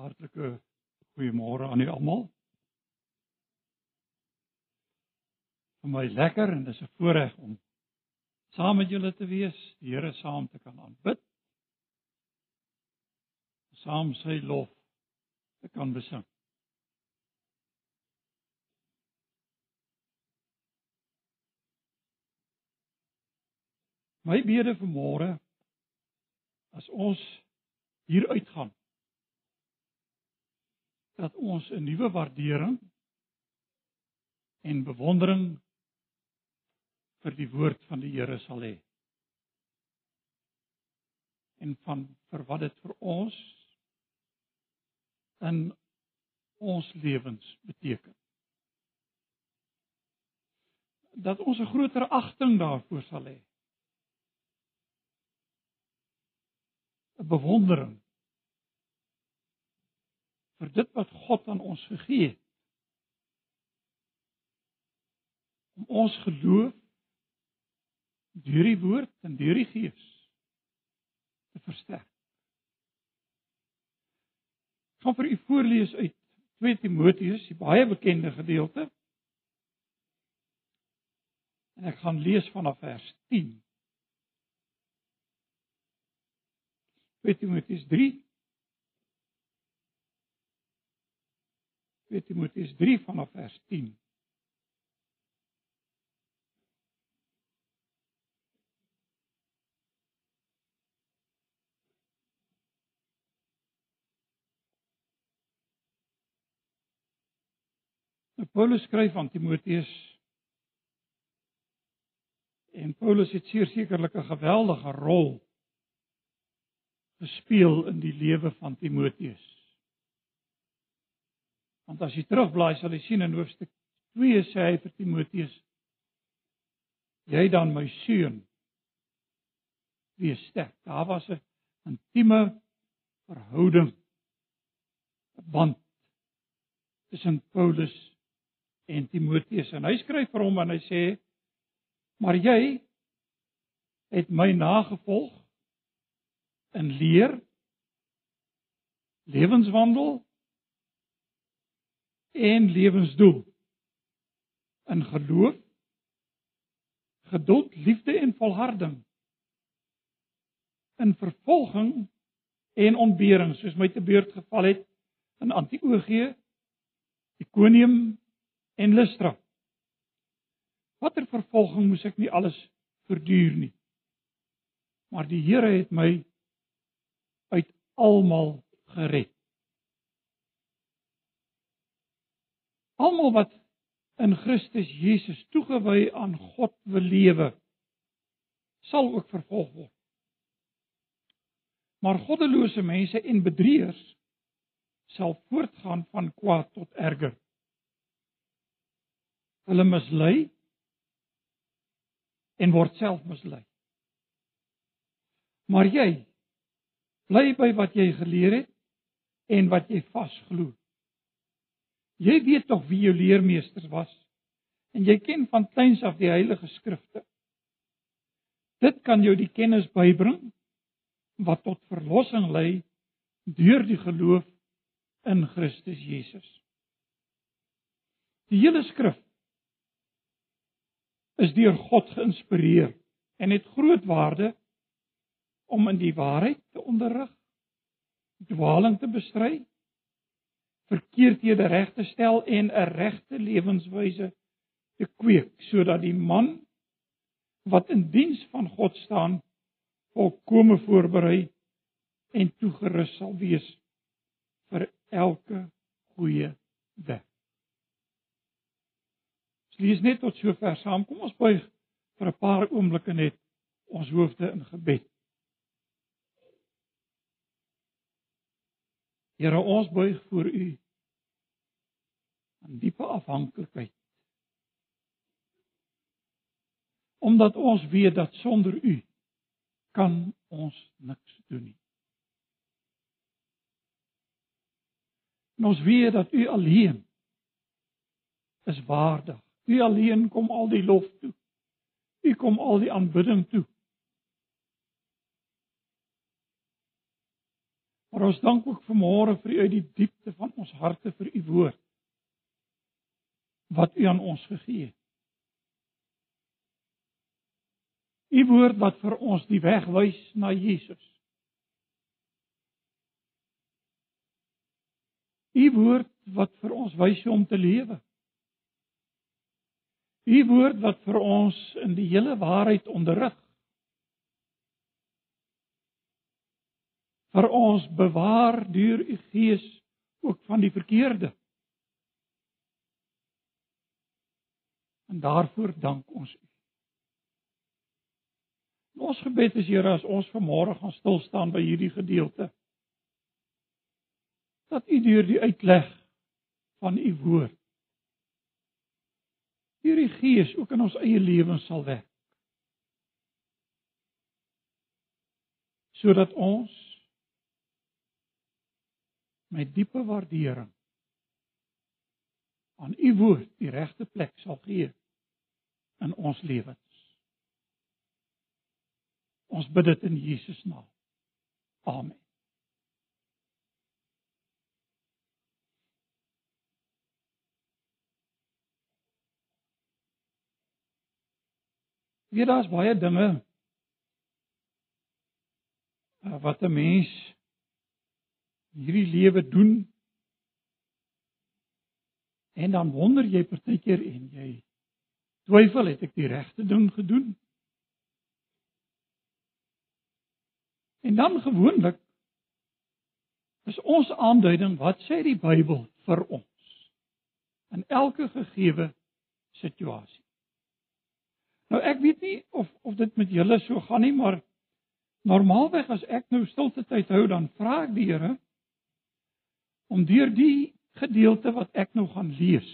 Hartlike goeiemôre aan julle almal. Vir my lekker en dis 'n voorreg om saam met julle te wees, die Here saam te kan aanbid. Saam sy lof te kan besing. My bede vir môre as ons hier uitgaan dat ons 'n nuwe waardering en bewondering vir die woord van die Here sal hê. En van vir wat dit vir ons in ons lewens beteken. Dat ons 'n groter agting daarvoor sal hê. 'n Bewondering vir dit wat God aan ons gegee het. Om ons geloof deur die woord en deur die gees te versterk. Ek gaan vir u voorlees uit 2 Timoteus, die baie bekende gedeelte. En ek gaan lees vanaf vers 10. 2 Timoteus 3 2 Timoteus 3 vanaf vers 10. Nou, Paulus skryf aan Timoteus en Paulus het sekerlik 'n geweldige rol gespeel in die lewe van Timoteus. Want as jy terugblaai sal jy sien in hoofstuk 2 sê hy vir Timoteus: Jy dan my seun, wees sterk. Daar was 'n intieme verhouding, 'n band tussen Paulus en Timoteus en hy skryf vir hom en hy sê: Maar jy het my nagevolg in leer lewenswandel en lewensdoel. In geloof geduld liefde en volharding. In vervolging en ontbering soos my te beurt geval het in Antiochië Iconium en Lystra. Watter vervolging moes ek nie alles verduur nie. Maar die Here het my uit almal gered Almal wat in Christus Jesus toegewy aan God wil lewe, sal ook vervolg word. Maar goddelose mense en bedrieërs sal voortgaan van kwaad tot erger. Hulle mislei en word self mislei. Maar jy bly by wat jy geleer het en wat jy vasglo. Jy weet tog wie jou leermeester was en jy ken van kleins af die heilige skrifte. Dit kan jou die kennis bybring wat tot verlossing lei deur die geloof in Christus Jesus. Die hele skrif is deur God geïnspireer en het groot waarde om in die waarheid te onderrig, dwaling te bestry verkeerdhede reg te stel en 'n regte lewenswyse te kweek sodat die man wat in diens van God staan volkome voorberei en toegerus sal wees vir elke goeie werk. Ons lees net tot sover saam. Kom ons buig vir 'n paar oomblikke net ons hoofde in gebed. Here ons buig voor U in diepe afhanklikheid. Omdat ons weet dat sonder U kan ons niks doen nie. En ons weet dat U alleen is waardig. U alleen kom al die lof toe. U kom al die aanbidding toe. Maar ons dank ook vanmôre vir u uit die diepte van ons harte vir u woord wat u aan ons gegee het. U woord wat vir ons die weg wys na Jesus. U woord wat vir ons wys hoe om te lewe. U woord wat vir ons in die hele waarheid onderrig. vir ons bewaar deur u gees ook van die verkeerde. En daarvoor dank ons u. Ons gebed is Here as ons vanmôre gaan stil staan by hierdie gedeelte. Dat U deur die uitleg van U woord deur die Gees ook in ons eie lewens sal werk. Sodat ons met diepe waardering aan U woord die regte plek sal gee in ons lewens. Ons bid dit in Jesus naam. Amen. Hier daar's baie dinge uh, wat 'n mens hierdie lewe doen. En dan wonder jy partykeer en jy twyfel het ek die regte ding gedoen? En dan gewoonlik is ons aanduiding wat sê die Bybel vir ons in elke gegeewe situasie. Nou ek weet nie of of dit met julle so gaan nie, maar normaalweg as ek nou stilte tyd hou dan vra ek die Here om deur die gedeelte wat ek nou gaan lees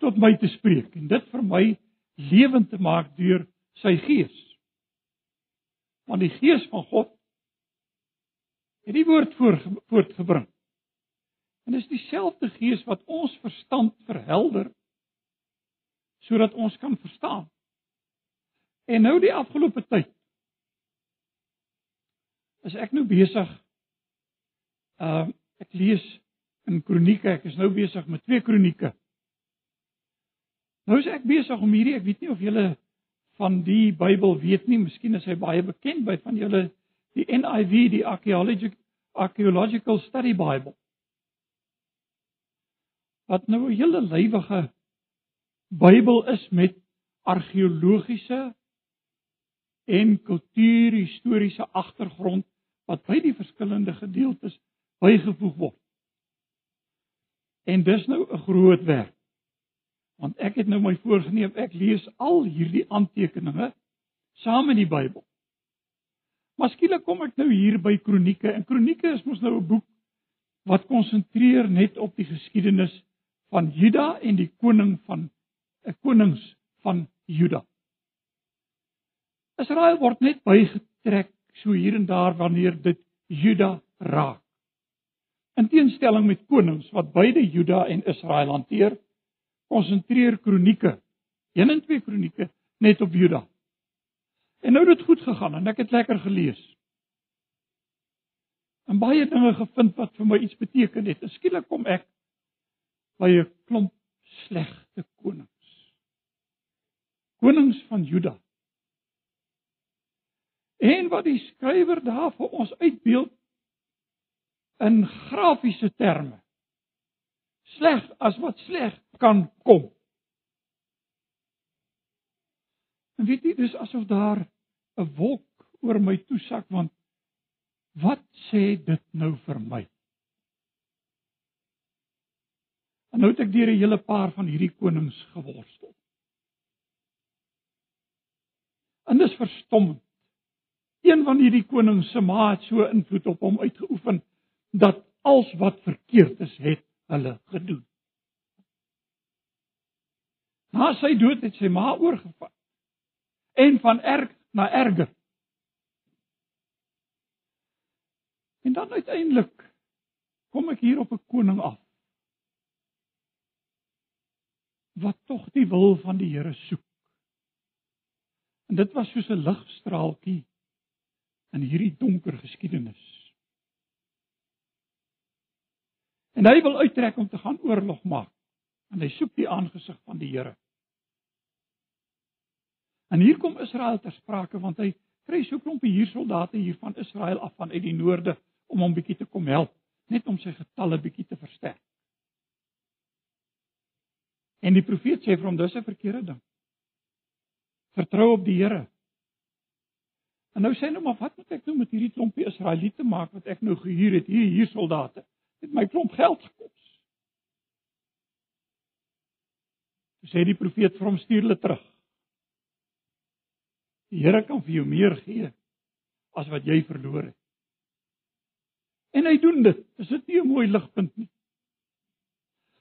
tot my te spreek en dit vir my lewend te maak deur sy gees want die gees van God het die woord voortgebring. En dis dieselfde gees wat ons verstand verhelder sodat ons kan verstaan. En nou die afgelope tyd is ek nou besig uh ek lees in kronieke, ek is nou besig met twee kronieke. Nou is ek besig om hierdie, ek weet nie of julle van die Bybel weet nie, miskien is hy baie bekend by van julle die NIV, die Archaeological Archaeological Study Bible. Wat nou 'n hele lywige Bybel is met argeologiese en kultuurhistoriese agtergrond wat by die verskillende gedeeltes bygevoeg word. En dis nou 'n groot werk want ek het nou my voorgenem ek lees al hierdie aantekeninge saam in die Bybel. Maar skielik kom ek nou hier by Kronieke en Kronieke is mos nou 'n boek wat konsentreer net op die geskiedenis van Juda en die koning van 'n eh, konings van Juda. Israel word net bygetrek so hier en daar wanneer dit Juda raak. In teenstelling met konings wat beide Juda en Israel hanteer, konsentreer kronieke, 1 en 2 kronieke net op Juda. En nou het dit goed gegaan en ek het lekker gelees. En baie dinge gevind wat vir my iets beteken het. Skielik kom ek by 'n klomp slegte konings. Konings van Juda. En wat die skrywer daar vir ons uitbeeld in grafiese terme. Sleg as wat sleg kan kom. En weet jy, dis asof daar 'n wolk oor my toesak want wat sê dit nou vir my? En nou het ek deur 'n hele paar van hierdie konings geworstel. En dis verstommend. Een van hierdie konings se ma het so invloed op hom uitgeoefen dat als wat verkeerd is, het hulle gedoen. Na sy dood het sy ma oorgevat. En van erg na erger. En dan uiteindelik kom ek hier op 'n koning af. Wat tog die wil van die Here soek. En dit was soos 'n ligstraaltjie in hierdie donker geskiedenis. En hy wil uittrek om te gaan oorlog maak. En hy soek die aangesig van die Here. En hier kom Israel ter sprake want hy kry so 'n klompie huursoldate hier van Israel af van uit die noorde om hom bietjie te kom help, net om sy getalle bietjie te versterk. En die profeet sê vir hom dis 'n verkeerde ding. Vertrou op die Here. En nou sê hy nou maar wat moet ek doen met hierdie klompie Israeliete maak wat ek nou gehuur het hier hier soldate? Het my klomp geld gekos. Sê die profeet vir hom stuur hulle terug. Die Here kan vir jou meer gee as wat jy verloor het. En hy doen dit. Is dit nie 'n mooi ligpunt nie?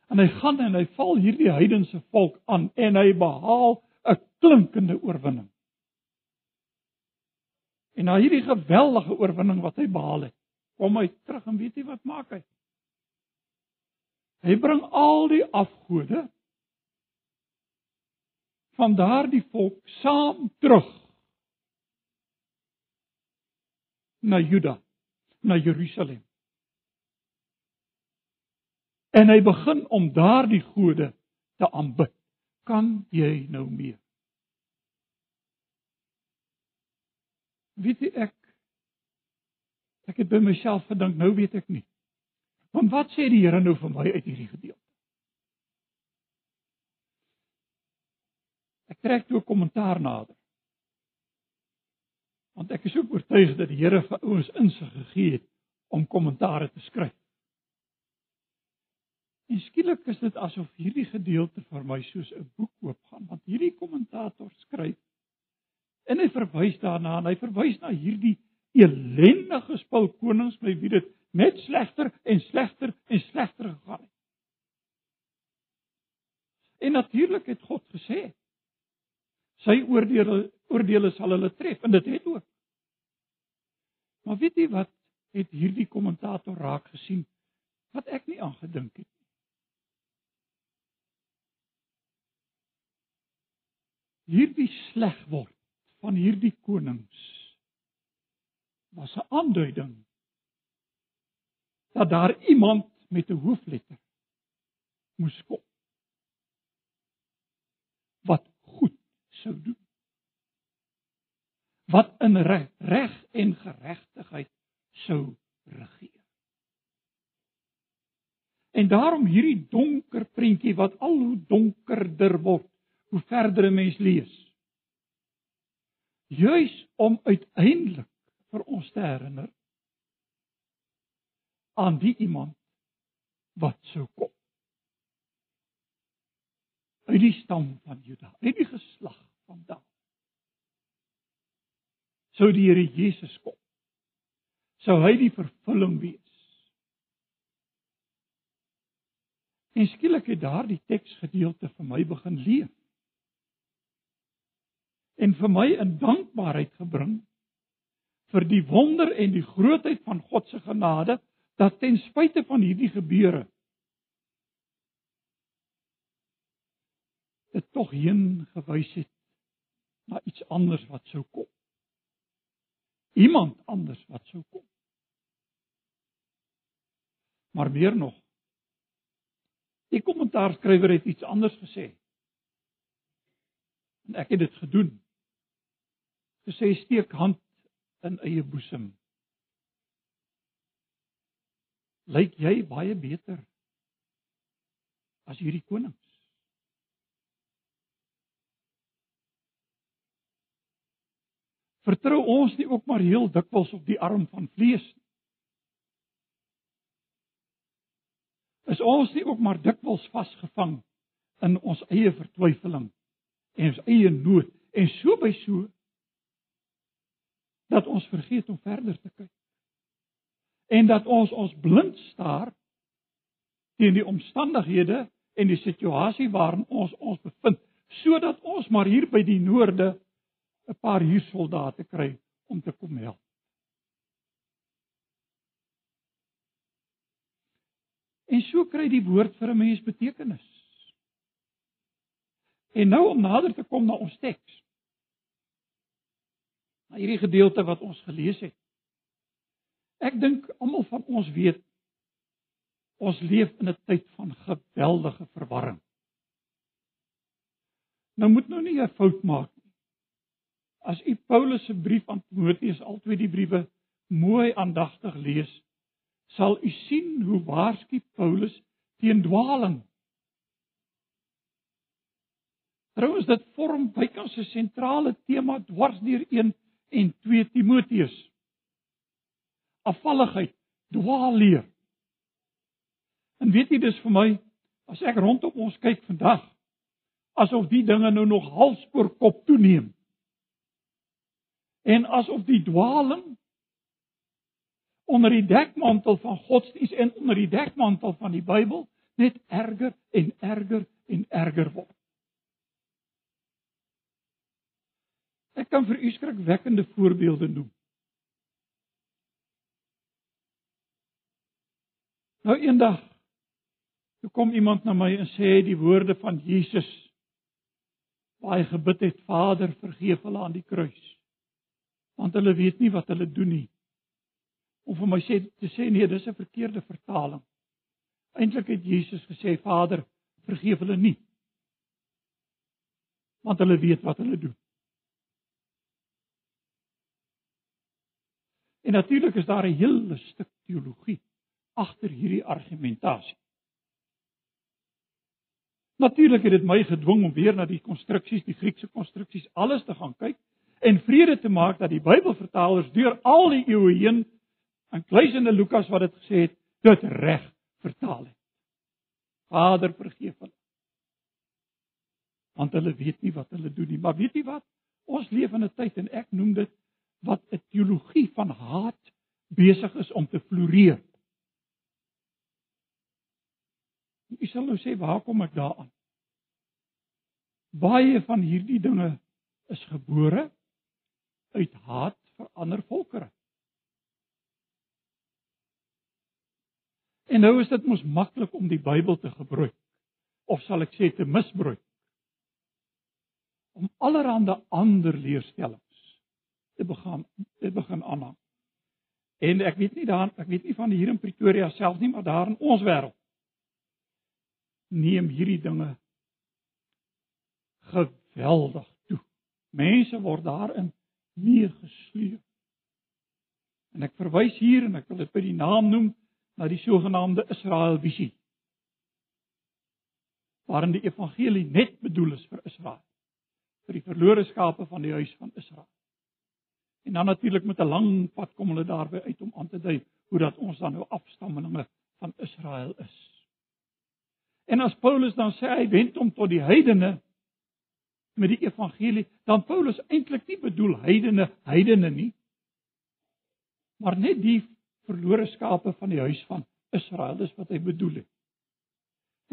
En hy gaan en hy val hierdie heidense volk aan en hy behaal 'n klinkende oorwinning. En na hierdie geweldige oorwinning wat hy behaal het, kom hy terug en weet jy wat maak hy? Hy bring al die afgode van daardie volk saam terug na Juda, na Jerusalem. En hy begin om daardie gode te aanbid. Kan jy nou meer? Weet jy ek ek het by myself gedink, nou weet ek nie. Want wat sê die Here nou vir my uit hierdie gedeelte? Ek trek toe 'n kommentaar nader want ek is ook oortuig dat die Here vir ons insig gegee het om kommentare te skryf. En skielik is dit asof hierdie gedeelte vir my soos 'n boek oopgaan, want hierdie kommentator skryf en hy verwys daarna en hy verwys na hierdie ellendige spul konings by wie dit net slegter en slegter en slegter gegaan het. En natuurlik het God gesê sy oordeele oordeele sal hulle tref en dit het ook. Maar weet jy wat het hierdie kommentator raak gesien wat ek nie aangedink het nie. Hierdie sleg word van hierdie konings was 'n aanduiding dat daar iemand met 'n hoofletter moes kom wat sou doen wat in reg, reg en geregtigheid sou regeer. En daarom hierdie donker prentjie wat al hoe donkerder word hoe verder 'n mens lees. Juis om uiteindelik vir ons te herinner aan die iemand wat sou kom. Uit die stam van Juda, uit die geslag van Dawid sou die Here Jesus kom. Sou hy die vervulling wees. En skielik het daardie teksgedeelte vir my begin leef. En vir my in dankbaarheid gebring vir die wonder en die grootheid van God se genade dat ten spyte van hierdie gebeure dit tog heen gewys het na iets anders wat sou kom iemand anders wat sou kom. Maar meer nog. Die kommentaarskrywer het iets anders gesê. En ek het dit gedoen. Gesê steek hand in eie boesem. Lyk jy baie beter as hierdie konings? Vertrou ons nie ook maar heel dikwels op die arm van vlees nie. Is ons nie ook maar dikwels vasgevang in ons eie vertwyfeling en ons eie nood en so by so dat ons vergeet om verder te kyk. En dat ons ons blind staar teen die omstandighede en die situasie waarin ons ons bevind sodat ons maar hier by die noorde 'n paar huursoldate kry om te kom help. En so kry die woord vir 'n mens betekenis. En nou om nader te kom na ons teks. Na hierdie gedeelte wat ons gelees het. Ek dink almal van ons weet ons leef in 'n tyd van geweldige verwarring. Nou moet nou nie 'n fout maak nie. As u Paulus se brief aan Timoteus, albei die briewe mooi aandagtig lees, sal u sien hoe waarsku Paulus teen dwaaling. Trouwens dit vorm bykans 'n sentrale tema dwars deur 1 en 2 Timoteus. Afvalligheid, dwaalleer. En weet jy dis vir my as ek rondom ons kyk vandag asof die dinge nou nog hals oor kop toeneem. En asof die dwaaling onder die dekmantel van godsdiens en onder die dekmantel van die Bybel net erger en erger en erger word. Ek kan vir u skrikwekkende voorbeelde noem. Nou eendag toe kom iemand na my en sê die woorde van Jesus hy gebid het Vader vergeef hulle aan die kruis want hulle weet nie wat hulle doen nie. Om vir my sê te sê nee dis 'n verkeerde vertaling. Eintlik het Jesus gesê Vader vergeef hulle nie. Want hulle weet wat hulle doen. En natuurlik is daar 'n hele stuk teologie agter hierdie argumentasie Natuurlik het dit my gedwing om weer na die konstruksies, die Griekse konstruksies, alles te gaan kyk en vrede te maak dat die Bybelvertalers deur al die eeue heen, inkluisende Lukas wat dit gesê het, dit reg vertaal het. Vader vergeef hulle. Want hulle weet nie wat hulle doen nie, maar weet jy wat? Ons leef in 'n tyd en ek noem dit wat 'n teologie van haat besig is om te floreer. U sal nou sê, "Waar kom ek daaraan?" Baie van hierdie dinge is gebore uit haat vir ander volkere. En nou is dit mos maklik om die Bybel te gebruik of sal ek sê te misbruik om allerlei ander leerstellings te begin te begin aanhang. En ek weet nie daar ek weet nie van hier in Pretoria self nie, maar daar in ons wêreld neem hierdie dinge geweldig toe. Mense word daarin meegesleep. En ek verwys hier en ek wil dit by die naam noem na die sogenaamde Israel visie. Waarin die evangelie net bedoel is vir Israel, vir die verlore skape van die huis van Israel. En dan natuurlik met 'n lang pad kom hulle daarby uit om aan te dui hoe dat ons dan nou afstammelinge van Israel is. En as Paulus dan sê hy wend hom tot die heidene met die evangelie, dan Paulus eintlik nie bedoel heidene heidene nie, maar net die verlore skape van die huis van Israel, dis wat hy bedoel het.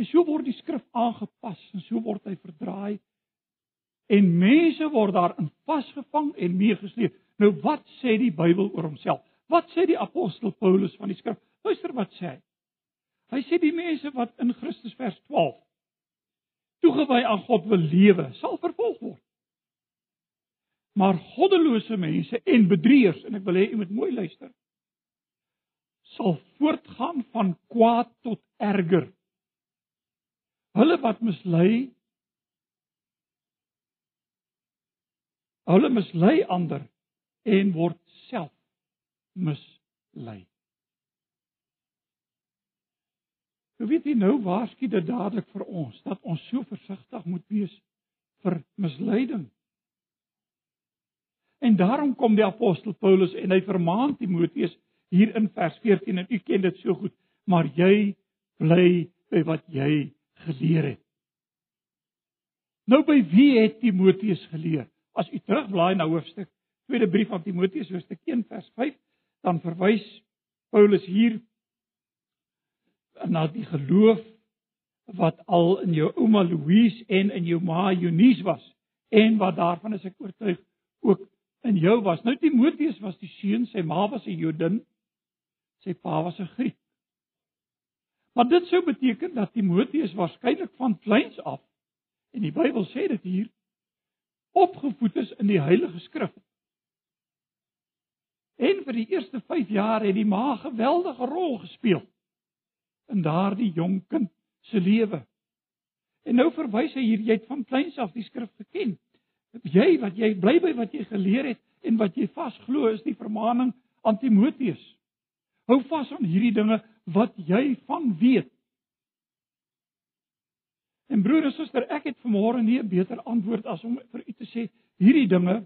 En so word die skrif aangepas en so word hy verdraai en mense word daarin vasgevang en meegesleep. Nou wat sê die Bybel oor homself? Wat sê die apostel Paulus van die skrif? Luister wat sê hy. Hy sê die mense wat in Christus vers 12 toegewy aan God wil lewe, sal vervolg word. Maar goddelose mense en bedrieërs en ek wil hê u moet mooi luister, sal voortgaan van kwaad tot erger. Hulle wat mislei hulle mislei ander en word self mislei. Nou weet jy nou waarskynlik dit dadelik vir ons dat ons so versigtig moet wees vir misleiding. En daarom kom die apostel Paulus en hy vermaan Timoteus hier in vers 14 en u ken dit so goed, maar jy bly by wat jy geleer het. Nou by wie het Timoteus geleer? As u terugblaai na hoofstuk tweede brief aan Timoteus hoofstuk 1 vers 5, dan verwys Paulus hier na die geloof wat al in jou ouma Louise en in jou ma Eunice was en wat daarvan is ek oortuig ook in jou was. Nou Timoteus was die seun, sy ma was 'n Jodin, sy pa was 'n Griek. Maar dit sou beteken dat Timoteus waarskynlik van kleins af en die Bybel sê dit hier opgevoed is in die Heilige Skrif. En vir die eerste 5 jaar het die ma 'n geweldige rol gespeel in daardie jong kind se lewe. En nou verwys hy hier jy het van kleins af die skrif geken. Jy wat jy bly by wat jy geleer het en wat jy vasglo is die vermaaning aan Timoteus. Hou vas aan hierdie dinge wat jy van weet. En broer en suster, ek het vanmôre nie 'n beter antwoord as om vir u te sê hierdie dinge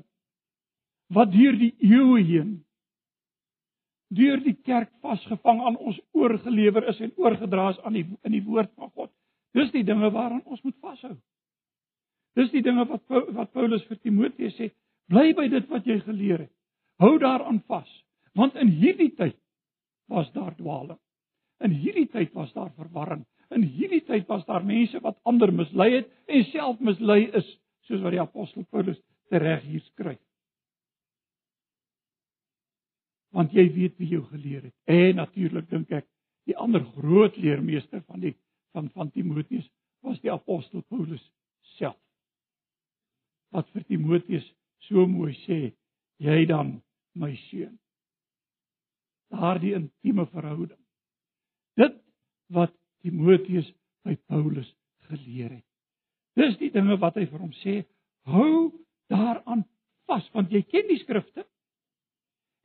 wat deur die eeue heen deur die kerk vasgevang aan ons oorgelewer is en oorgedra is aan die in die woord van God. Dis die dinge waaraan ons moet vashou. Dis die dinge wat wat Paulus vir Timoteus sê, bly by dit wat jy geleer het. Hou daaraan vas, want in hierdie tyd was daar dwaaling. In hierdie tyd was daar verwarring. In hierdie tyd was daar mense wat ander mislei het en self mislei is, soos wat die apostel Paulus tereg hier skryf. Want jy weet wie jou geleer het. En natuurlik dink ek die ander groot leermeester van die van van Timoteus was die apostel Paulus self. Wat vir Timoteus so mooi sê, jy dan my seun. Daardie intieme verhouding. Dit wat Timoteus by Paulus geleer het. Dis die dinge wat hy vir hom sê, hou daaraan vas want jy ken die skrifte.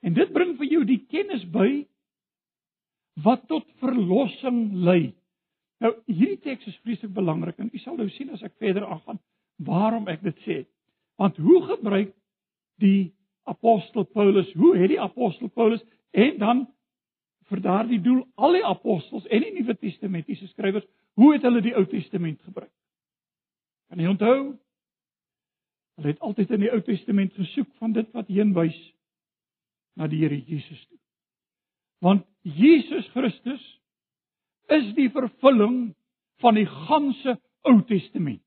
En dit bring vir jou die kennis by wat tot verlossing lei. Nou hierdie teks is vreeslik belangrik en u sal nou sien as ek verder aangaan waarom ek dit sê. Want hoe gebruik die apostel Paulus, hoe het die apostel Paulus en dan vir daardie doel al die apostels en die Nuwe Testamentiese skrywers, hoe het hulle die Ou Testament gebruik? Kan jy onthou? Hulle het altyd in die Ou Testament gesoek van dit wat heenwys na die Here Jesus toe. Want Jesus Christus is die vervulling van die ganse Ou Testament.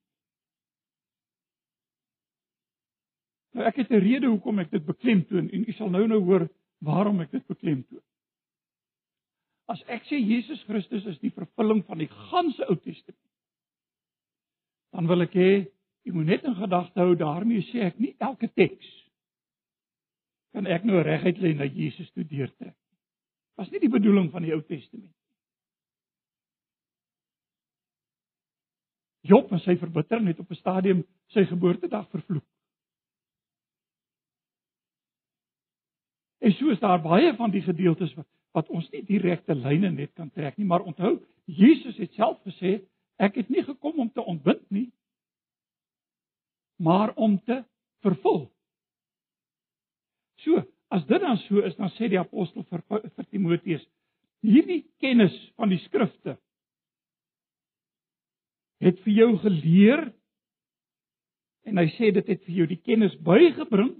Nou ek het 'n rede hoekom ek dit beklemtoon en u sal nou nou hoor waarom ek dit beklemtoon. As ek sê Jesus Christus is die vervulling van die ganse Ou Testament, dan wil ek hê jy moet net in gedagte hou daarmee sê ek nie elke teks kan ek nou reguit lê na Jesus toe deurtrek. Was nie die bedoeling van die Ou Testament. Job en sy verbittering het op 'n stadium sy geboortedag vervloek. En so is daar baie van die gedeeltes wat wat ons nie direkte lyne net kan trek nie, maar onthou, Jesus het self gesê, ek het nie gekom om te ontbind nie, maar om te vervul. So, as dit dan so is, dan sê die apostel vir, vir Timoteus, hierdie kennis van die skrifte het vir jou geleer en hy sê dit het vir jou die kennis bygebring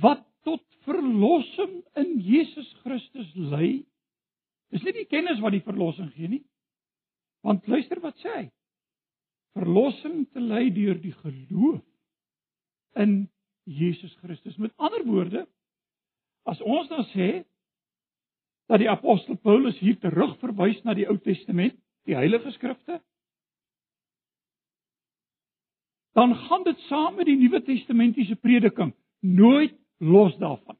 wat tot verlossing in Jesus Christus lei. Dis nie die kennis wat die verlossing gee nie. Want luister wat sê hy? Verlossing te lei deur die geloof in Jesus Christus. Met ander woorde, as ons dan sê dat die apostel Paulus hier terugverwys na die Ou Testament, die Heilige Skrifte, dan gaan dit saam met die Nuwe Testamentiese prediking nooit los daarvan.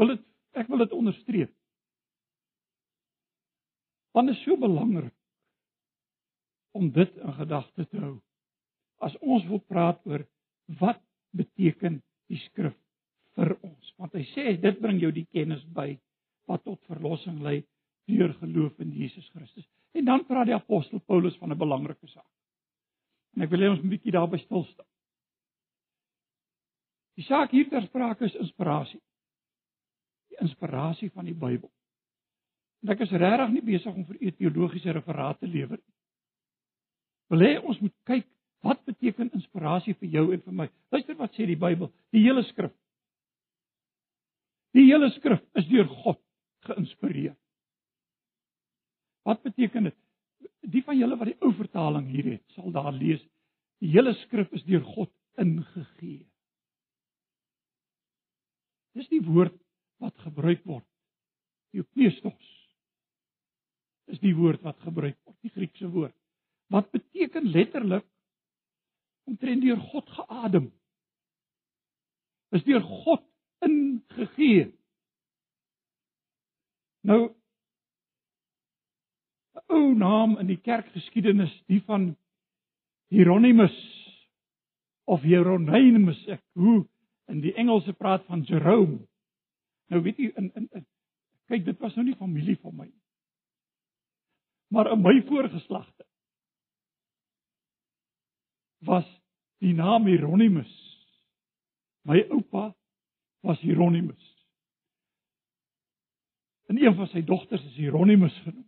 Wil dit ek wil dit onderstreep. Want dit is so belangrik om dit in gedagte te hou. As ons wil praat oor wat beteken die skrif vir ons, want hy sê dit bring jou die kennis by wat tot verlossing lei deur geloof in Jesus Christus. En dan praat die apostel Paulus van 'n belangrike saak. En ek wil hê ons moet 'n bietjie daarby stil staan. Die saak hier ter sprake is inspirasie. Die inspirasie van die Bybel. En ek is regtig nie besig om vir u teologiese referate te lewer nie. Wil hê ons moet kyk wat beteken inspirasie vir jou en vir my. Luister wat sê die Bybel, die hele skrif. Die hele skrif is deur God geïnspireer. Wat beteken dit? Die van julle wat die ou vertaling hier het, sal daar lees die hele skrif is deur God ingegee. Dis die woord wat gebruik word. Eupneustos. Is die woord wat gebruik word, die Griekse woord. Wat beteken letterlik omtrent deur God geadem. Is deur God ingegee. Nou 'n ou naam in die kerkgeskiedenis, die van Hieronymus of Hieronymus, ek hoe in die Engelse praat van Jerome. Nou weet jy in in, in kyk dit was nou nie familie van my nie. Maar in my voorgeslagte was die naam Hieronymus. My oupa was Hieronymus. En een van sy dogters is Hieronymus genoem.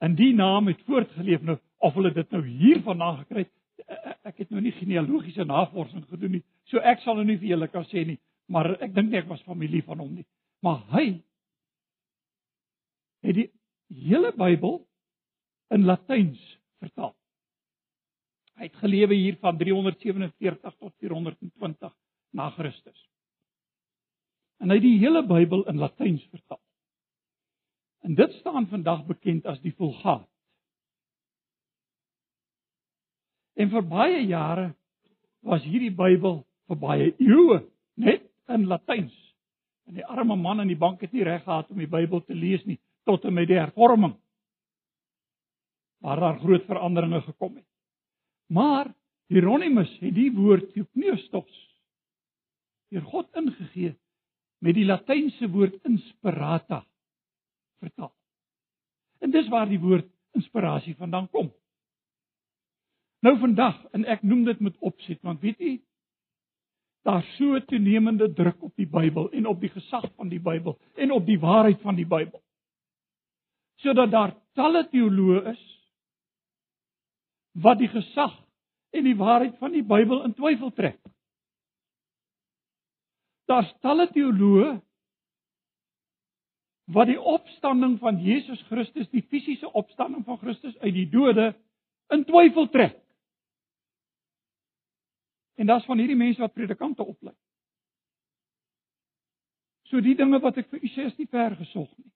En die naam het voortgeleef nou of hulle dit nou hier vandaan gekry het. E, e, ek het nou nie genealogiese navorsing gedoen nie. So ek sal nou nie vir julle kan sê nie, maar ek dink nie ek was familie van hom nie. Maar hy het die hele Bybel in Latyns vertaal. Hy het gelewe hier van 347 tot 420 na Christus. En hy het die hele Bybel in Latyns vertaal. En dit staan vandag bekend as die Vulgaat. En vir baie jare was hierdie Bybel vir baie eeue net in Latyns. En die arme man aan die bank het nie reg gehad om die Bybel te lees nie tot en met die hervorming. Waar daar groot veranderinge gekom het. Maar Hieronymus het die woord Theopneustos deur God ingegee met die latynse woord inspirata vertaal. En dis waar die woord inspirasie vandaan kom. Nou vandag en ek noem dit met opset want weet u daar so toenemende druk op die Bybel en op die gesag van die Bybel en op die waarheid van die Bybel. Sodat daar talle teoloë is wat die gesag en die waarheid van die Bybel in twyfel trek. Daar's talle teoloë wat die opstanding van Jesus Christus, die fisiese opstanding van Christus uit die dode in twyfel trek. En daar's van hierdie mense wat predikante oplei. So die dinge wat ek vir u sê is nie ver gesog nie.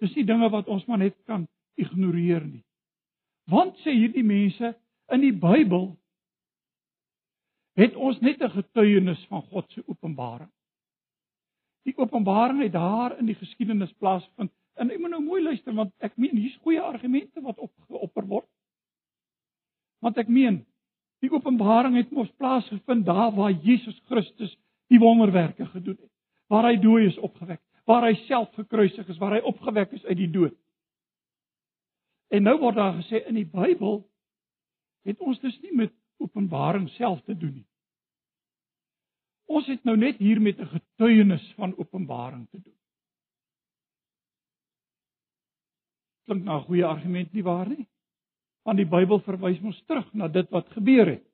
Dis nie dinge wat ons maar net kan ignoreer nie. Want sê hierdie mense in die Bybel het ons net 'n getuienis van God se openbaring. Die openbaring het daar in die geskiedenis plaasvind. En jy moet nou mooi luister want ek meen hier's goeie argumente wat opgeopper word. Want ek meen die openbaring het mos plaasgevind daar waar Jesus Christus die wonderwerke gedoen het. Waar hy dooies opgewek, waar hy self gekruisig is, waar hy opgewek is uit die dood. En nou word daar gesê in die Bybel het ons dus nie met openbaring self te doen nie. Ons het nou net hier met 'n getuienis van openbaring te doen. Klink na 'n goeie argument nie waar nie? Want die Bybel verwys ons terug na dit wat gebeur het.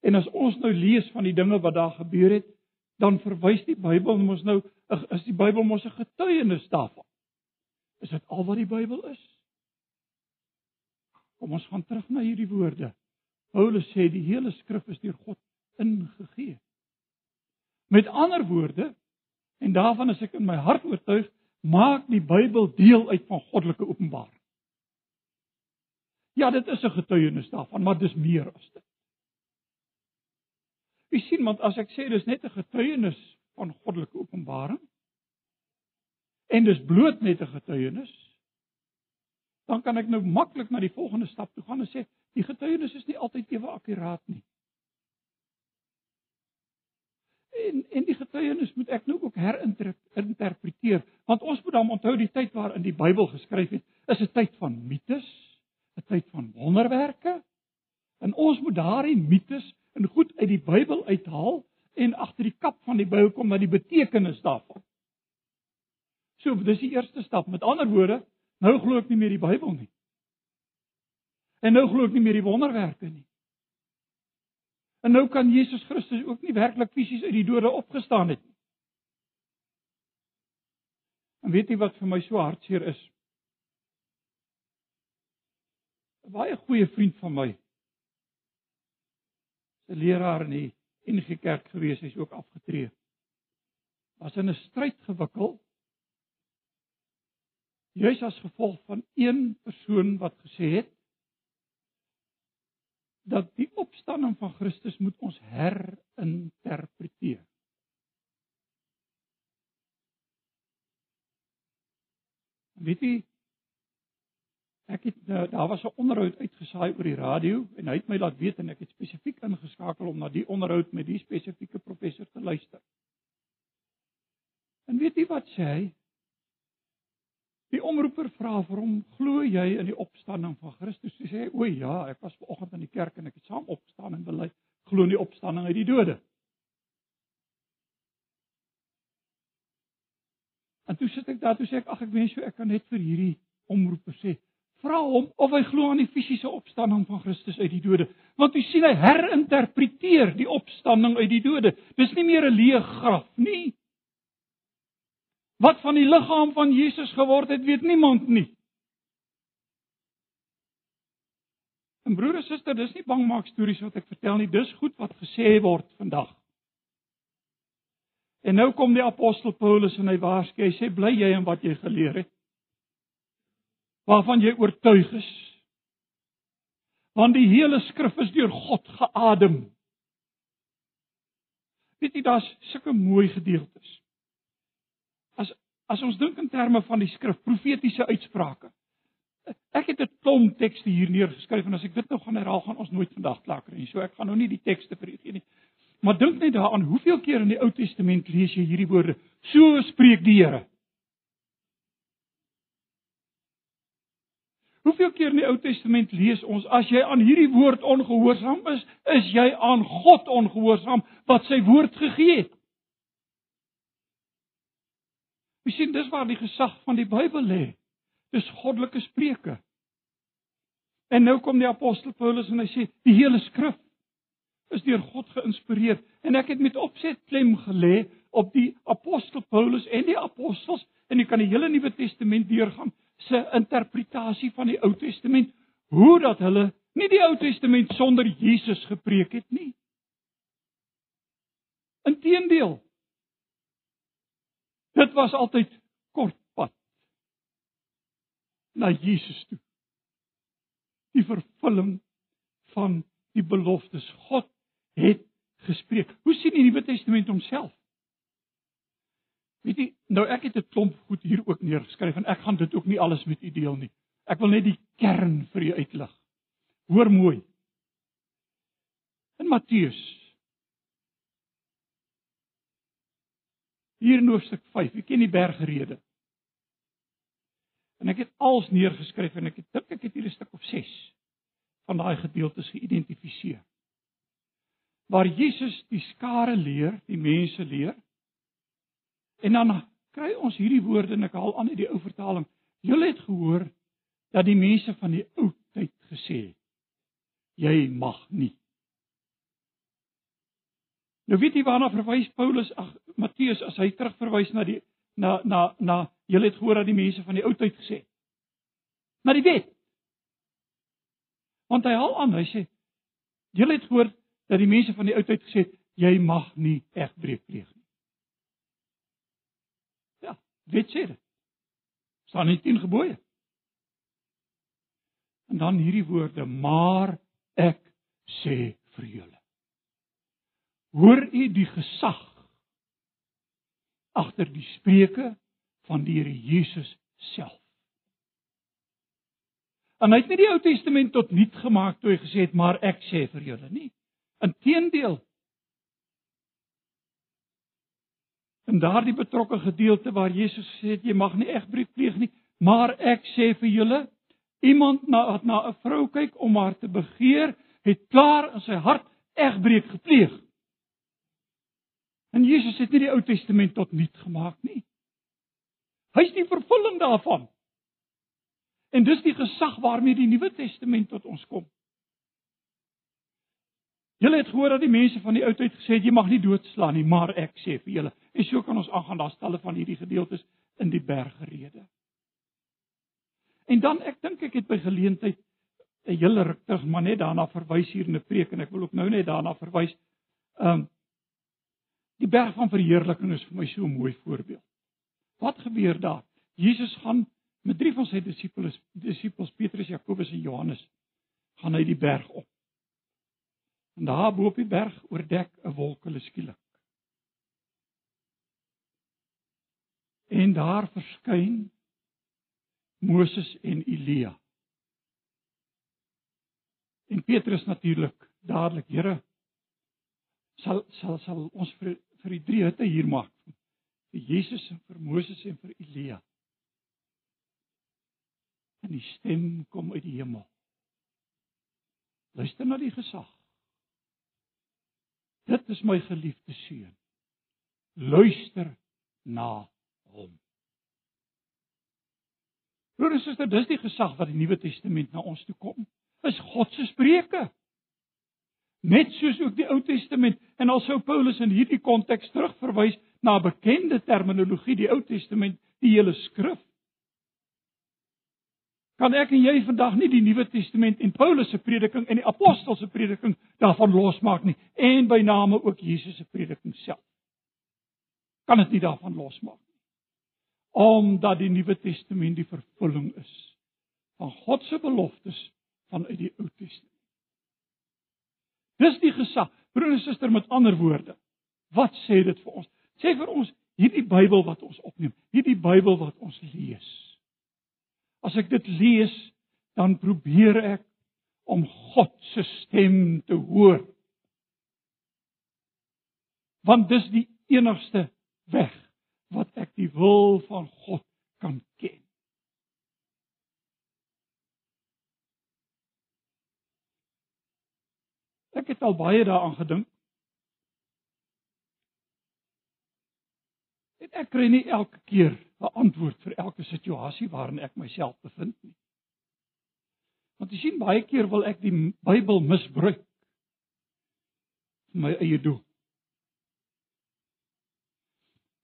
En as ons nou lees van die dinge wat daar gebeur het, dan verwys die Bybel mos nou is die Bybel mos 'n getuienis daarvan. Is dit al wat die Bybel is? Kom ons gaan terug na hierdie woorde. Paulus sê die hele skrif is deur God ingegee. Met ander woorde, en daarvan is ek in my hart oortuig, maak die Bybel deel uit van goddelike openbaring. Ja, dit is 'n getuienis daarvan, maar dis meer as dit. Jy sien, want as ek sê dis net 'n getuienis van goddelike openbaring en dis bloot net 'n getuienis, dan kan ek nou maklik na die volgende stap toe gaan en sê die getuienis is nie altyd ewe akkuraat nie. En en die getuienis moet ek nou ook herinterpreteer, want ons moet dan onthou die tyd waarin die Bybel geskryf het, is 'n tyd van mites, 'n tyd van wonderwerke. En ons moet daardie mites en goed uit die Bybel uithaal en agter die kap van die Bybel kom na die betekenis daarvan. So, dis die eerste stap. Met ander woorde, nou glo ek nie meer die Bybel nie. En nou glo ek nie meer die wonderwerke nie. En nou kan Jesus Christus ook nie werklik fisies uit die dode opgestaan het nie. En weet jy wat vir my so hartseer is? 'n Baie goeie vriend van my. 'n Leraar in die NG Kerk gewees, hy's ook afgetree. Was in 'n stryd gewikkel juis as gevolg van een persoon wat gesê het dat die opstanding van Christus moet ons herinterpreteer. Weet jy ek het daar was 'n onderhoud uitgesaai oor die radio en hy het my laat weet en ek het spesifiek ingeskakel om na die onderhoud met die spesifieke professor te luister. En weet jy wat sê hy? Die omroeper vra vir hom, "Glo jy in die opstanding van Christus?" Hy sê, "O ja, ek was vanoggend in die kerk en ek het saam opstaan en bely glo in die opstanding uit die dode." En toe sit ek daar, toe sê ek, "Ag, ek wens jy ek kan net vir hierdie omroeper sê, vra hom of hy glo aan die fisiese opstanding van Christus uit die dode, want u sien hy herinterpreteer die opstanding uit die dode. Dis nie meer 'n leë graf nie. Wat van die liggaam van Jesus geword het, weet niemand nie. En broer en suster, dis nie bangmaak stories wat ek vertel nie, dis goed wat gesê word vandag. En nou kom die apostel Paulus en hy waarsku, hy sê bly jy in wat jy geleer het waarvan jy oortuig is. Want die hele skrif is deur God geadem. Weet jy daar's sulke mooi gedeeltes. As as ons dink in terme van die skrif, profetiese uitsprake. Ek het 'n klomp tekste hier neergeskryf en as ek dit nou gaan herhaal, gaan ons nooit vandag klaar kry nie. So ek gaan nou nie die tekste vir u gee nie. Maar dink net daaraan, hoeveel keer in die Ou Testament lees jy hierdie woorde? So spreek die Here. Hoeveel keer in die Ou Testament lees ons as jy aan hierdie woord ongehoorsaam is, is jy aan God ongehoorsaam wat sy woord gegee het? Jy sien dis waar die gesag van die Bybel lê. Dis goddelike spreuke. En nou kom die apostel Paulus en hy sê die hele skrif is deur God geïnspireer en ek het met opset klem gelê op die apostel Paulus en die apostels en jy kan die hele Nuwe Testament deurgaan se interpretasie van die Ou Testament, hoe dat hulle nie die Ou Testament sonder Jesus gepreek het nie. Inteendeel. Dit was altyd kort pad na Jesus toe. Die vervulling van die beloftes. God het gespreek. Hoe sien die Nuwe Testament homself? Weet jy, nou ek het 'n klomp goed hier ook neergeskryf en ek gaan dit ook nie alles met u deel nie. Ek wil net die kern vir u uitlig. Hoor mooi. In Matteus Hier in hoofstuk 5, ek ken die bergrede. En ek het als neergeskryf en ek het dink ek het hier 'n stuk of 6 van daai gedeeltes geïdentifiseer. Waar Jesus die skare leer, die mense leer En dan kry ons hierdie woorde en ek haal aan uit die ou vertaling. Julle het gehoor dat die mense van die ou tyd gesê het: Jy mag nie. Nou weet jy waarna verwys Paulus, ag Matteus as hy terugverwys na die na na na julle het gehoor dat die mense van die ou tyd gesê het. Na die wet. Want hy haal aan, hy sê julle het gehoor dat die mense van die ou tyd gesê het jy mag nie egbreek pleeg nie. Wet sê dit. Staan in 10 gebooie. En dan hierdie woorde: "Maar ek sê vir julle." Hoor u die gesag agter die spreuke van die Here Jesus self? En hy het nie die Ou Testament tot nuut gemaak toe hy gesê het: "Maar ek sê vir julle nie." Inteendeel, in daardie betrokke gedeelte waar Jesus gesê het jy mag nie egbreek pleeg nie, maar ek sê vir julle, iemand na na 'n vrou kyk om haar te begeer, het klaar in sy hart egbreek gepleeg. En Jesus het nie die Ou Testament tot nuut gemaak nie. Hy's die vervulling daarvan. En dis die gesag waarmee die Nuwe Testament tot ons kom. Julle het gehoor dat die mense van die ou tyd gesê het jy mag nie doodslaan nie, maar ek sê vir julle, en so kan ons aangaan daar stalle van hierdie gedeeltes in die bergrede. En dan ek dink ek het by geleentheid 'n hele ruk terug maar net daarna verwys hier in 'n preek en ek wil ook nou net daarna verwys. Um die berg van verheerliking is vir my so 'n mooi voorbeeld. Wat gebeur daar? Jesus gaan met drie van sy disippels, disippels Petrus, Jakobus en Johannes, gaan hy die berg op. En daar bo op die berg oordek 'n wolk hulle skielik. En daar verskyn Moses en Elia. En Petrus natuurlik dadelik, Here, sal sal sal ons vir vir die drie hitte hier maak. vir Jesus en vir Moses en vir Elia. En die stem kom uit die hemel. Luister na die gesag. Dit is my geliefde seun. Luister na hom. Broer en suster, dis die gesag wat die Nuwe Testament na ons toe kom. Is God se spreuke. Net soos ook die Ou Testament en alsou Paulus in hierdie konteks terugverwys na bekende terminologie, die Ou Testament, die hele skrif. Kan ek en jy vandag nie die Nuwe Testament en Paulus se prediking en die apostels se prediking daarvan losmaak nie en by name ook Jesus se prediking self. Kan dit nie daarvan losmaak nie. Omdat die Nuwe Testament die vervulling is van God se beloftes vanuit die Ou Testament. Dis die gesag. Broer en suster met ander woorde. Wat sê dit vir ons? Sê vir ons hierdie Bybel wat ons opneem, hierdie Bybel wat ons lees. As ek dit lees, dan probeer ek om God se stem te hoor. Want dis die enigste weg wat ek die wil van God kan ken. Ek het al baie daaraan gedink. En ek kry nie elke keer 'n antwoord vir elke situasie waarin ek myself bevind nie. Want jy sien baie keer wil ek die Bybel misbruik vir my eie doel.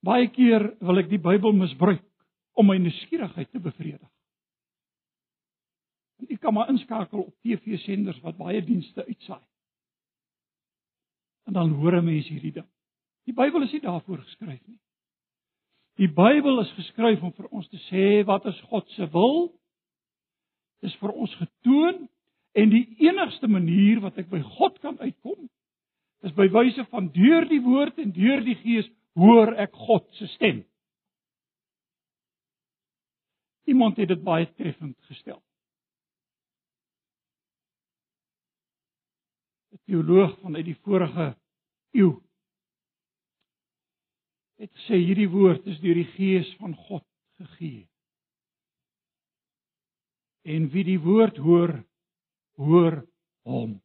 Baie keer wil ek die Bybel misbruik om my nuuskierigheid te bevredig. En ek kan maar inskakel op TV-senders wat baie dienste uitsaai en dan hoor 'n mens hierdie ding. Die Bybel is nie daarvoor geskryf nie. Die Bybel is geskryf om vir ons te sê wat is God se wil? Dis vir ons getoon en die enigste manier wat ek by God kan uitkom is by wyse van deur die woord en deur die gees hoor ek God se stem. Iemand het dit baie treffend gestel. 'n Teoloog vanuit die vorige eeu het gesê hierdie woord is deur die gees van God gegee. En wie die woord hoor, hoor hom.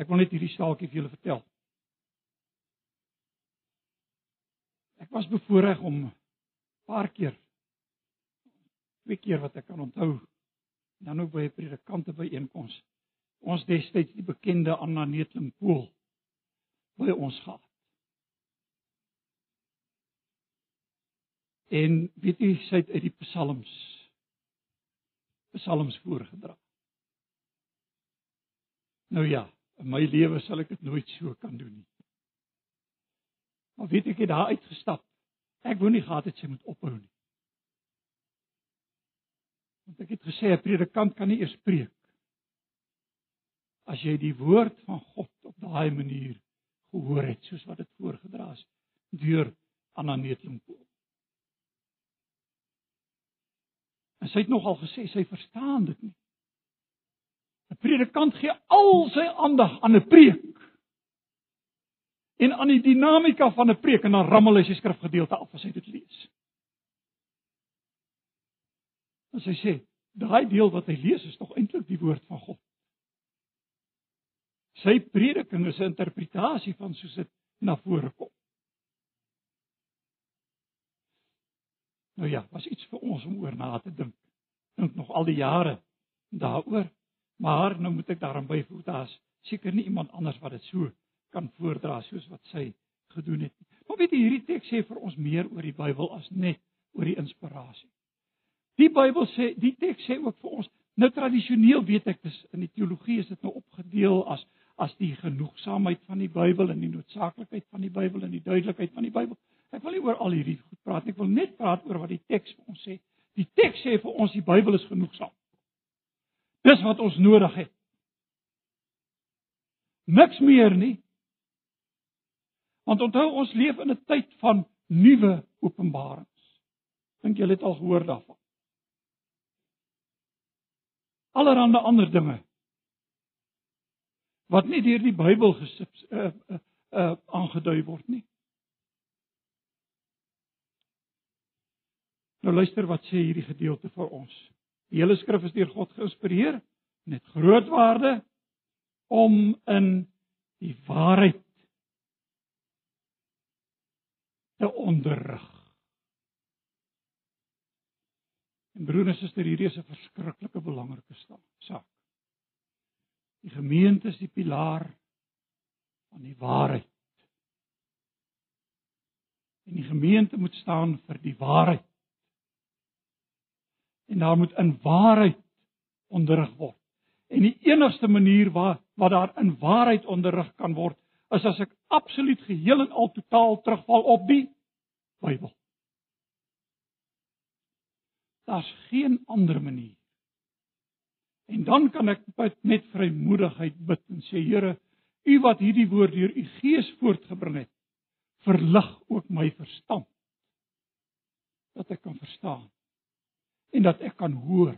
Ek wil net hierdie staaltjie vir julle vertel. Ek was bevoorreg om 'n paar keer twee keer wat ek kan onthou dan ook by 'n predikante byeenkoms ons destyds die bekende Anna Netling Pool by ons gehad. En weet jy sy het uit die psalms psalms voorgedra. Nou ja, in my lewe sal ek dit nooit so kan doen nie. Maar weet ek het daar uitgestap. Ek wou nie gehad het sy moet ophou nie. Want ek het gesê 'n predikant kan nie eers preek as jy die woord van God op daai manier gehoor het soos wat dit voorgedra is deur Anna Netlimpool. En sy het nogal gesê sy verstaan dit nie. 'n Predikant gee al sy aandag aan 'n preek en aan die dinamika van 'n preek en dan rammel hy sy skrifgedeelte af as hy dit lees. En sy sê, daai deel wat hy lees is tog eintlik die woord van God. Sy prediking is 'n interpretasie van soos dit na vore kom. Nou ja, was iets vir ons om oor na te dink. Dink nog al die jare daaroor, maar nou moet ek daaraan byvoeg daar's seker nie iemand anders wat dit so kan voordra soos wat sy gedoen het nie. Maar weet jy, hierdie teks sê vir ons meer oor die Bybel as net oor die inspirasie. Die Bybel sê, die teks sê ook vir ons, nou tradisioneel weet ek dis in die teologie is dit nou opgedeel as as die genoegsaamheid van die Bybel en die noodsaaklikheid van die Bybel en die duidelikheid van die Bybel. Ek wil nie oor al hierdie goed praat nie. Ek wil net praat oor wat die teks vir ons sê. Die teks sê vir ons die Bybel is genoegsaam. Dis wat ons nodig het. Niks meer nie. Want onthou ons leef in 'n tyd van nuwe openbarings. Dink julle het al gehoor daarvan? Allerhande ander dinge wat nie deur die Bybel gesip uh uh, uh aangedui word nie. Nou luister wat sê hierdie gedeelte vir ons. Die hele skrif is deur God geïnspireer met groot waarde om in die waarheid te onderrig. En broer en suster, hierdie is 'n verskriklike belangrike saak. Die gemeente is die pilaar van die waarheid. En die gemeente moet staan vir die waarheid. En daar moet in waarheid onderrig word. En die enigste manier waar wat daar in waarheid onderrig kan word, is as ek absoluut geheel en al totaal terugval op die Bybel. Daar's geen ander manier. En dan kan ek met vrymoedigheid bid en sê Here, U wat hierdie woord deur U Gees voortgebring het, verlig ook my verstand dat ek kan verstaan en dat ek kan hoor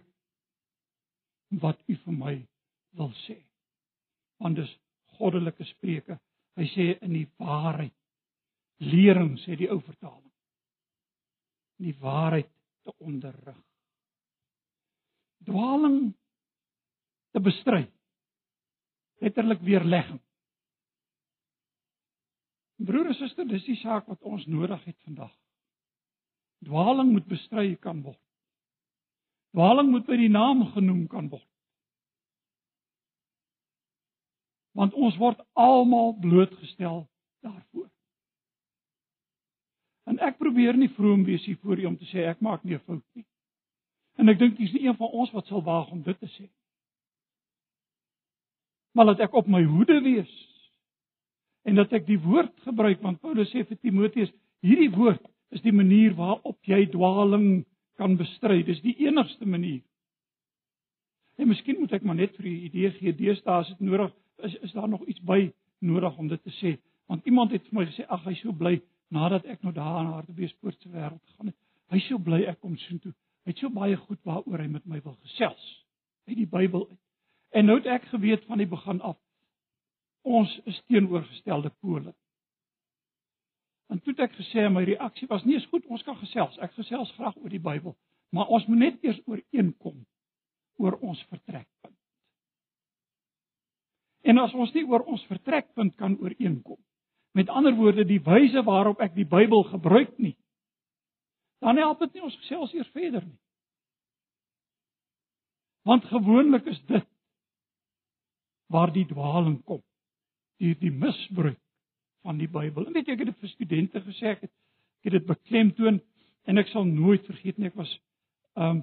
wat U vir my wil sê. Want dis goddelike spreuke. Hy sê in die waarheid lering sê die ou vertaling. In die waarheid te onderrig. Dwaling te bestry. Letterlik weerlegging. Broer en suster, dis die saak wat ons nodig het vandag. Dwaling moet bestry kan word. Dwaling moet by die naam genoem kan word. Want ons word almal blootgestel daarvoor. En ek probeer nie vroom wees hier voor u om te sê ek maak nie 'n fout nie. En ek dink dis nie een van ons wat sal waag om dit te sê. Maar laat ek op my hoede wees en dat ek die woord gebruik want Paulus sê vir Timoteus hierdie woord is die manier waarop jy dwaaling kan bestry. Dis die enigste manier. En miskien moet ek maar net vir 'n idee gee, deesdae is dit nodig is is daar nog iets by nodig om dit te sê? Want iemand het vir my gesê ag hy so bly nadat ek nou daar aan Hartbeespoort se wêreld gegaan het. Hy so bly ek kom soontoe. Hy het so baie goed waaroor hy met my wil gesels. Uit die Bybel uit. En nou het ek geweet van die begin af ons is teenoorgestelde pole. En toe ek gesê my reaksie was nie eens goed, ons kan gesels. Ek gesels graag oor die Bybel, maar ons moet net eers ooreenkom oor ons vertrekpunt. En as ons nie oor ons vertrekpunt kan ooreenkom Met ander woorde, die wyse waarop ek die Bybel gebruik nie. Dan help dit nie ons gesels eers verder nie. Want gewoonlik is dit waar die dwaaling kom. Die die misbruik van die Bybel. En weet jy ek het dit vir studente gesê ek het ek het dit beklemtoon en ek sal nooit vergeet nie ek was ehm um,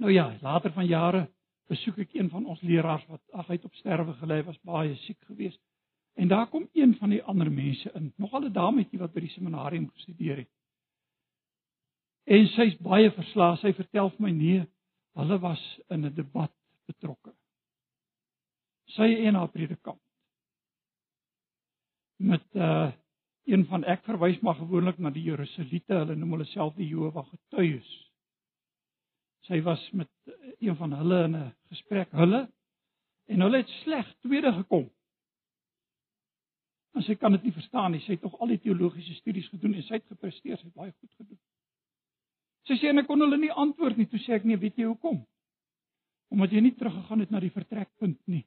nou ja, later van jare besoek ek een van ons leraars wat ag hy het op sterwe gelê was baie siek geweest. En daar kom een van die ander mense in, nogal 'n dametjie wat by die seminarium gestudeer het. En sy's baie verslae. Sy vertel vir my nee, hulle was in 'n debat betrokke. Sy en haar predikant. Met uh een van ek verwys maar gewoonlik na die Jerusalite, hulle noem hulle self die Jehova getuies. Sy was met een van hulle in 'n gesprek, hulle en hulle het sleg tweede gekom. En sy kan dit nie verstaan nie. Sy het tog al die teologiese studies gedoen en sy het gepresteer, sy het baie goed gedoen. Sy sê en ek kon hulle nie antwoord nie. Toe sê ek nee, weet jy hoekom? Omdat jy nie teruggegaan het na die vertrekpunt nie.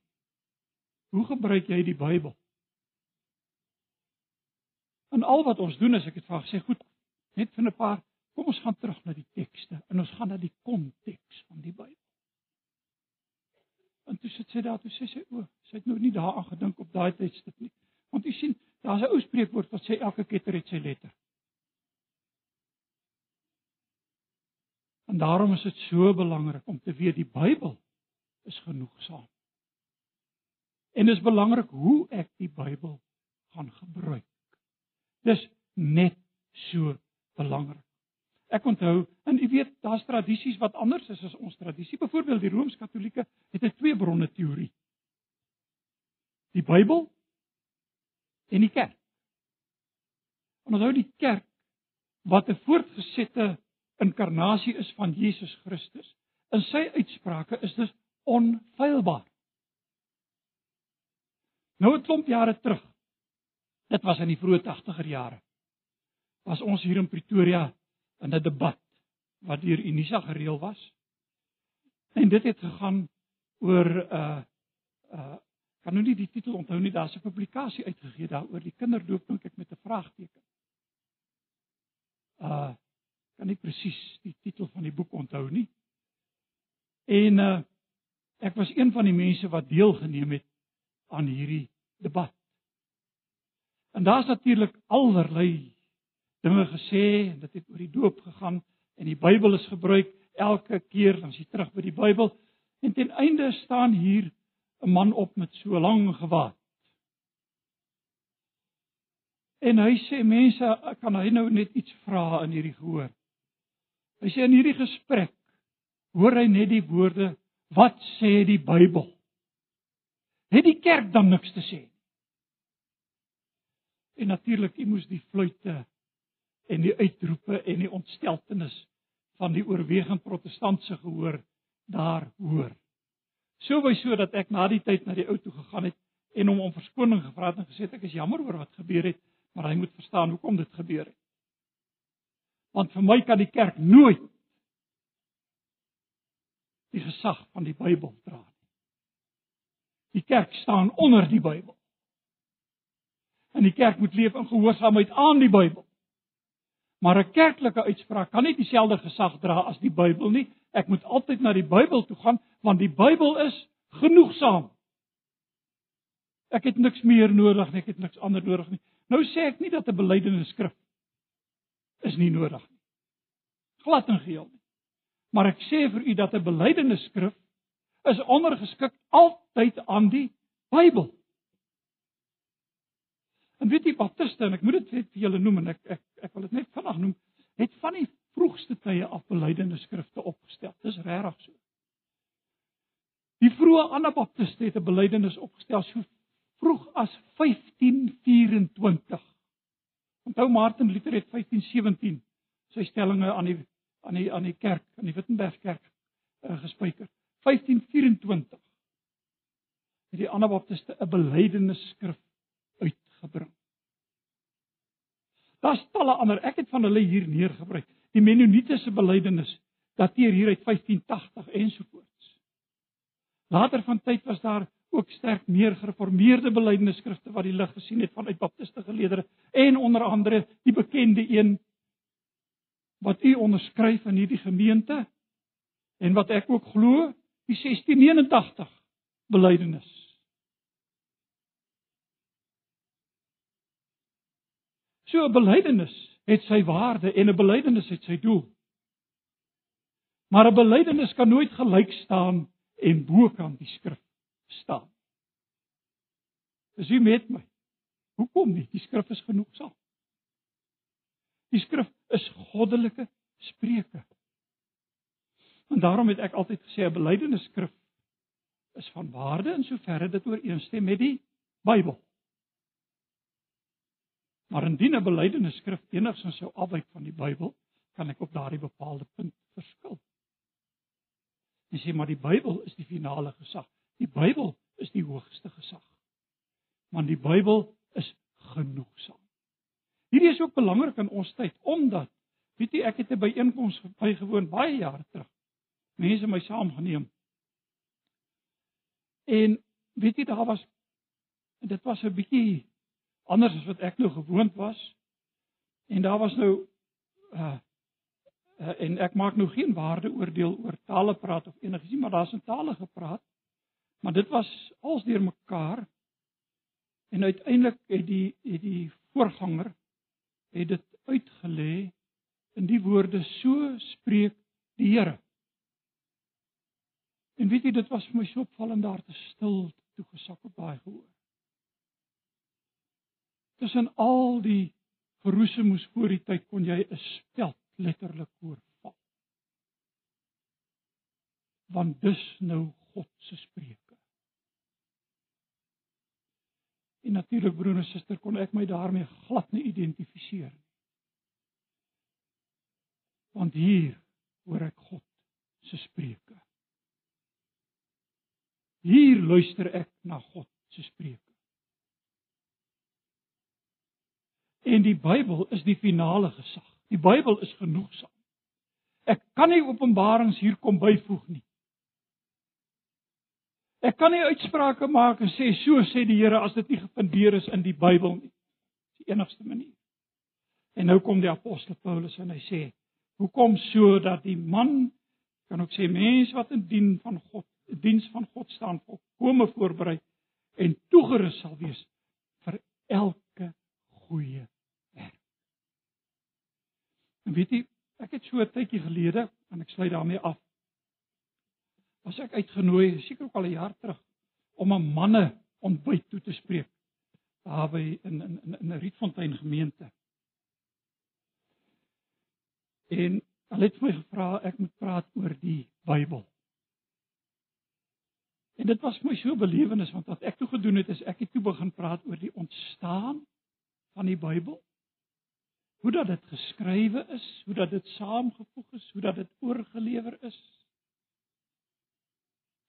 Hoe gebruik jy die Bybel? En al wat ons doen is ek het vir haar gesê, goed, net vir 'n paar, kom ons gaan terug na die tekste en ons gaan na die konteks van die Bybel. En toe sit sy daar, toe sê sy, o, sy het nou nie daaraan gedink op daai tydstip nie. Want jy sien, daar's 'n ou spreekwoord wat sê elke ketter het sy letter. En daarom is dit so belangrik om te weet die Bybel is genoegsaam. En dit is belangrik hoe ek die Bybel gaan gebruik. Dis net so belangrik. Ek onthou, en jy weet, daar's tradisies wat anders is as ons tradisie. Byvoorbeeld die Rooms-Katolieke het 'n twee bronne teorie. Die Bybel en die kerk. Onthou die kerk wat 'n voortgesette inkarnasie is van Jesus Christus. In sy uitsprake is dit onfeilbaar. Nou 'n klomp jare terug. Dit was in die vroeë 80er jare. Was ons hier in Pretoria in 'n debat wat deur Unisa gereël was. En dit het gegaan oor 'n uh, uh kan nou nie die titel onthou nie, daar's 'n publikasie uitgegee daaroor die kinderdoop dink ek met 'n vraagteken. Uh kan nie presies die titel van die boek onthou nie. En uh ek was een van die mense wat deelgeneem het aan hierdie debat. En daar's natuurlik allerlei dinge gesê en dit het oor die doop gegaan en die Bybel is gebruik elke keer as jy terug by die Bybel en ten einde staan hier 'n man op met so lank gewaad. En hy sê mense kan hy nou net iets vra in hierdie gehoor. Hy sê in hierdie gesprek hoor hy net die woorde wat sê die Bybel? Het die kerk dan niks te sê? En natuurlik, u moes die fluitte en die uitroepe en die ontsteltenis van die oorwegend protestantse gehoor daar hoor. So by so dat ek na die tyd na die ou toe gegaan het en hom om verskoning gevra het en gesê ek is jammer oor wat gebeur het, maar hy moet verstaan hoekom dit gebeur het. Want vir my kan die kerk nooit die gesag van die Bybel dra nie. Die kerk staan onder die Bybel. En die kerk moet leef in gehoorsaamheid aan die Bybel. Maar 'n kerklike uitspraak kan nie dieselfde gesag dra as die Bybel nie. Ek moet altyd na die Bybel toe gaan want die Bybel is genoegsaam. Ek het niks meer nodig nie, ek het niks anders nodig nie. Nou sê ek nie dat 'n belydenis skrif is nie nodig nie. Glad en geheel nie. Maar ek sê vir u dat 'n belydenis skrif is ondergeskik altyd aan die Bybel. En weet jy baptiste ek moet dit net vir julle noem en ek ek ek wil dit net vinnig noem, het van die vroegste tye af belydenis skrifte opgestel. Dis regtig so. Die vroeë anabaptiste het 'n belydenis opgestel so vroeg as 1524. Onthou Martin Luther het 1517 sy stellings aan die aan die aan die kerk, aan die Wittenberg kerk uh, gespyker. 1524 het die anabaptiste 'n belydenis skrif uitgebring. Daar's talle ander. Ek het van hulle hier neergebring. Die Mennoniete se belydenis dateer hier uit 1580 ensovoorts. Later van tyd was daar ook sterk meer gereformeerde belydenisskrifte wat die lig gesien het vanuit baptiste geleerders en onder andere die bekende een wat u onderskryf in hierdie gemeente en wat ek ook glo, die 1689 belydenis. So 'n belydenis het sy waarde en 'n belydenis het sy doel. Maar 'n belydenis kan nooit gelyk staan en bokant die skrif staan. Is u met my? Hoekom nie? Die skrif is genoegsaam. Die skrif is goddelike spreuke. En daarom het ek altyd gesê 'n belydenis skrif is van waarde in soverre dit ooreenstem met die Bybel. Maar indien 'n belydenisskrif enigsins sou afwyk van die Bybel, kan ek op daardie bepaalde punt verskil. Jy sê maar die Bybel is die finale gesag. Die Bybel is die hoogste gesag. Want die Bybel is genoegsaam. Hierdie is ook belangrik in ons tyd omdat weet jy ek het 'n byeenkoms bygewoon baie jare terug. Mense my saamgeneem. En weet jy daar was dit was 'n bietjie anders as wat ek nou gewoond was. En daar was nou uh, uh en ek maak nou geen waardeoordeel oor tale praat of enigiets maar daar's in tale gepraat. Maar dit was als deur mekaar. En uiteindelik het die het die voorganger het dit uitgelê in die woorde so spreek die Here. En weet jy dit was vir my so opvallend daar te stil toe gesak op daai gehoor tussen al die verroesemoes voor die tyd kon jy 'n speld letterlik oorval. Want dis nou God se spreuke. En natuurlik broer en suster kon ek my daarmee glad nie identifiseer nie. Want hier hoor ek God se spreuke. Hier luister ek na God se spreuke. En die Bybel is die finale gesag. Die Bybel is genoegsaam. Ek kan nie openbarings hier kom byvoeg nie. Ek kan nie uitsprake maak en sê so sê die Here as dit nie gefundeer is in die Bybel nie. Dis die enigste manier. En nou kom die apostel Paulus en hy sê, hoekom so dat die man kan ook sê mens wat in dien van God, diens van God staan, volkome voorberei en toegerus sal wees vir elke goeie. En weet jy, ek het so 'n tydjie gelede en ek sluit daarmee af was ek uitgenooi, seker ook al 'n jaar terug, om 'n manne ontbyt toe te spreek daar by in in in 'n Rietfontein gemeente. En hulle het my gevra ek moet praat oor die Bybel. En dit was my so belewenis want wat ek toe gedoen het is ek het toe begin praat oor die ontstaan van die Bybel. Hoe dat dit geskrywe is, hoe dat dit saamgevoeg is, hoe dat dit oorgelewer is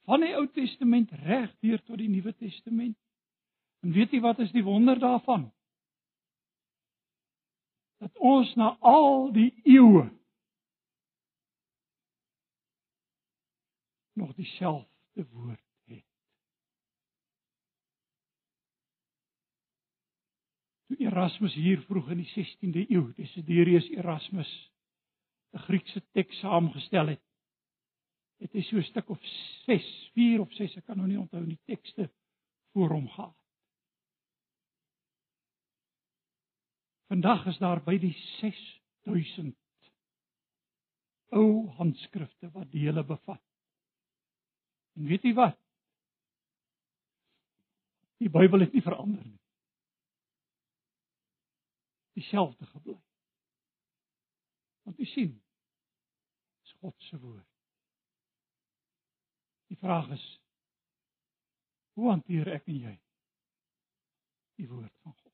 van die Ou Testament reg deur tot die Nuwe Testament. En weet jy wat is die wonder daarvan? Dat ons na al die eeue nog dieselfde woord het. Toe Erasmus hier vroeg in die 16de eeu, Desiderius Erasmus, 'n Griekse teks saamgestel het, het hy so 'n stuk of 6, 4 of 6, ek kan nou nie onthou nie tekste voor hom gehad. Vandag is daar by die 6000 ou handskrifte wat dele bevat. En weet jy wat? Die Bybel het nie verander nie. Dieselfde gebly. Want jy sien, is God se woord. Die vraag is hoe hanteer ek en jy die woord van God?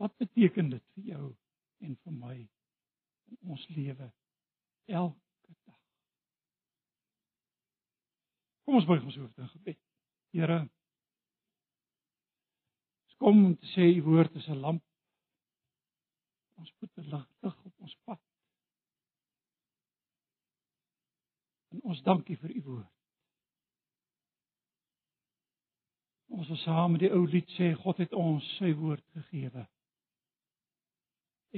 Wat beteken dit vir jou en vir my in ons lewe elke dag? Kom ons buig ons hoofde in gebed. Here, kom om te sê u woord is 'n lamp ons voete lig op ons pad. En ons dankie vir u woord. Ons wil saam met die ou lied sê God het ons sy woord gegee.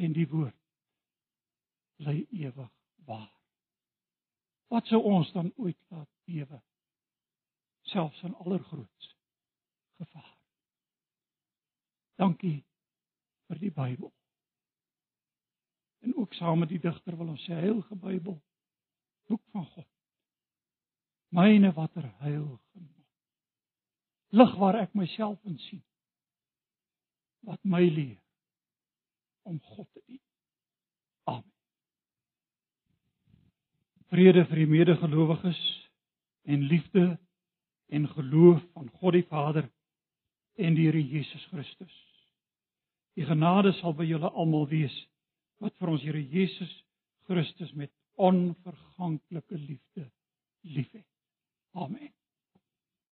En die woord bly ewig waar. Wat sou ons dan ooit laat bewe? Selfs in allergrootste gevaar. Dankie vir die Bybel. En ook saam met die digter wil ons sê heilige Bybel, boek van God myne watter heil genot. Lig waar ek myself in sien. Wat my leer om God te dien. Amen. Vrede vir die medegelowiges en liefde en geloof van God die Vader en die Here Jesus Christus. Die genade sal by julle almal wees wat vir ons Here Jesus Christus met onverganklike liefde liefhet. Amen.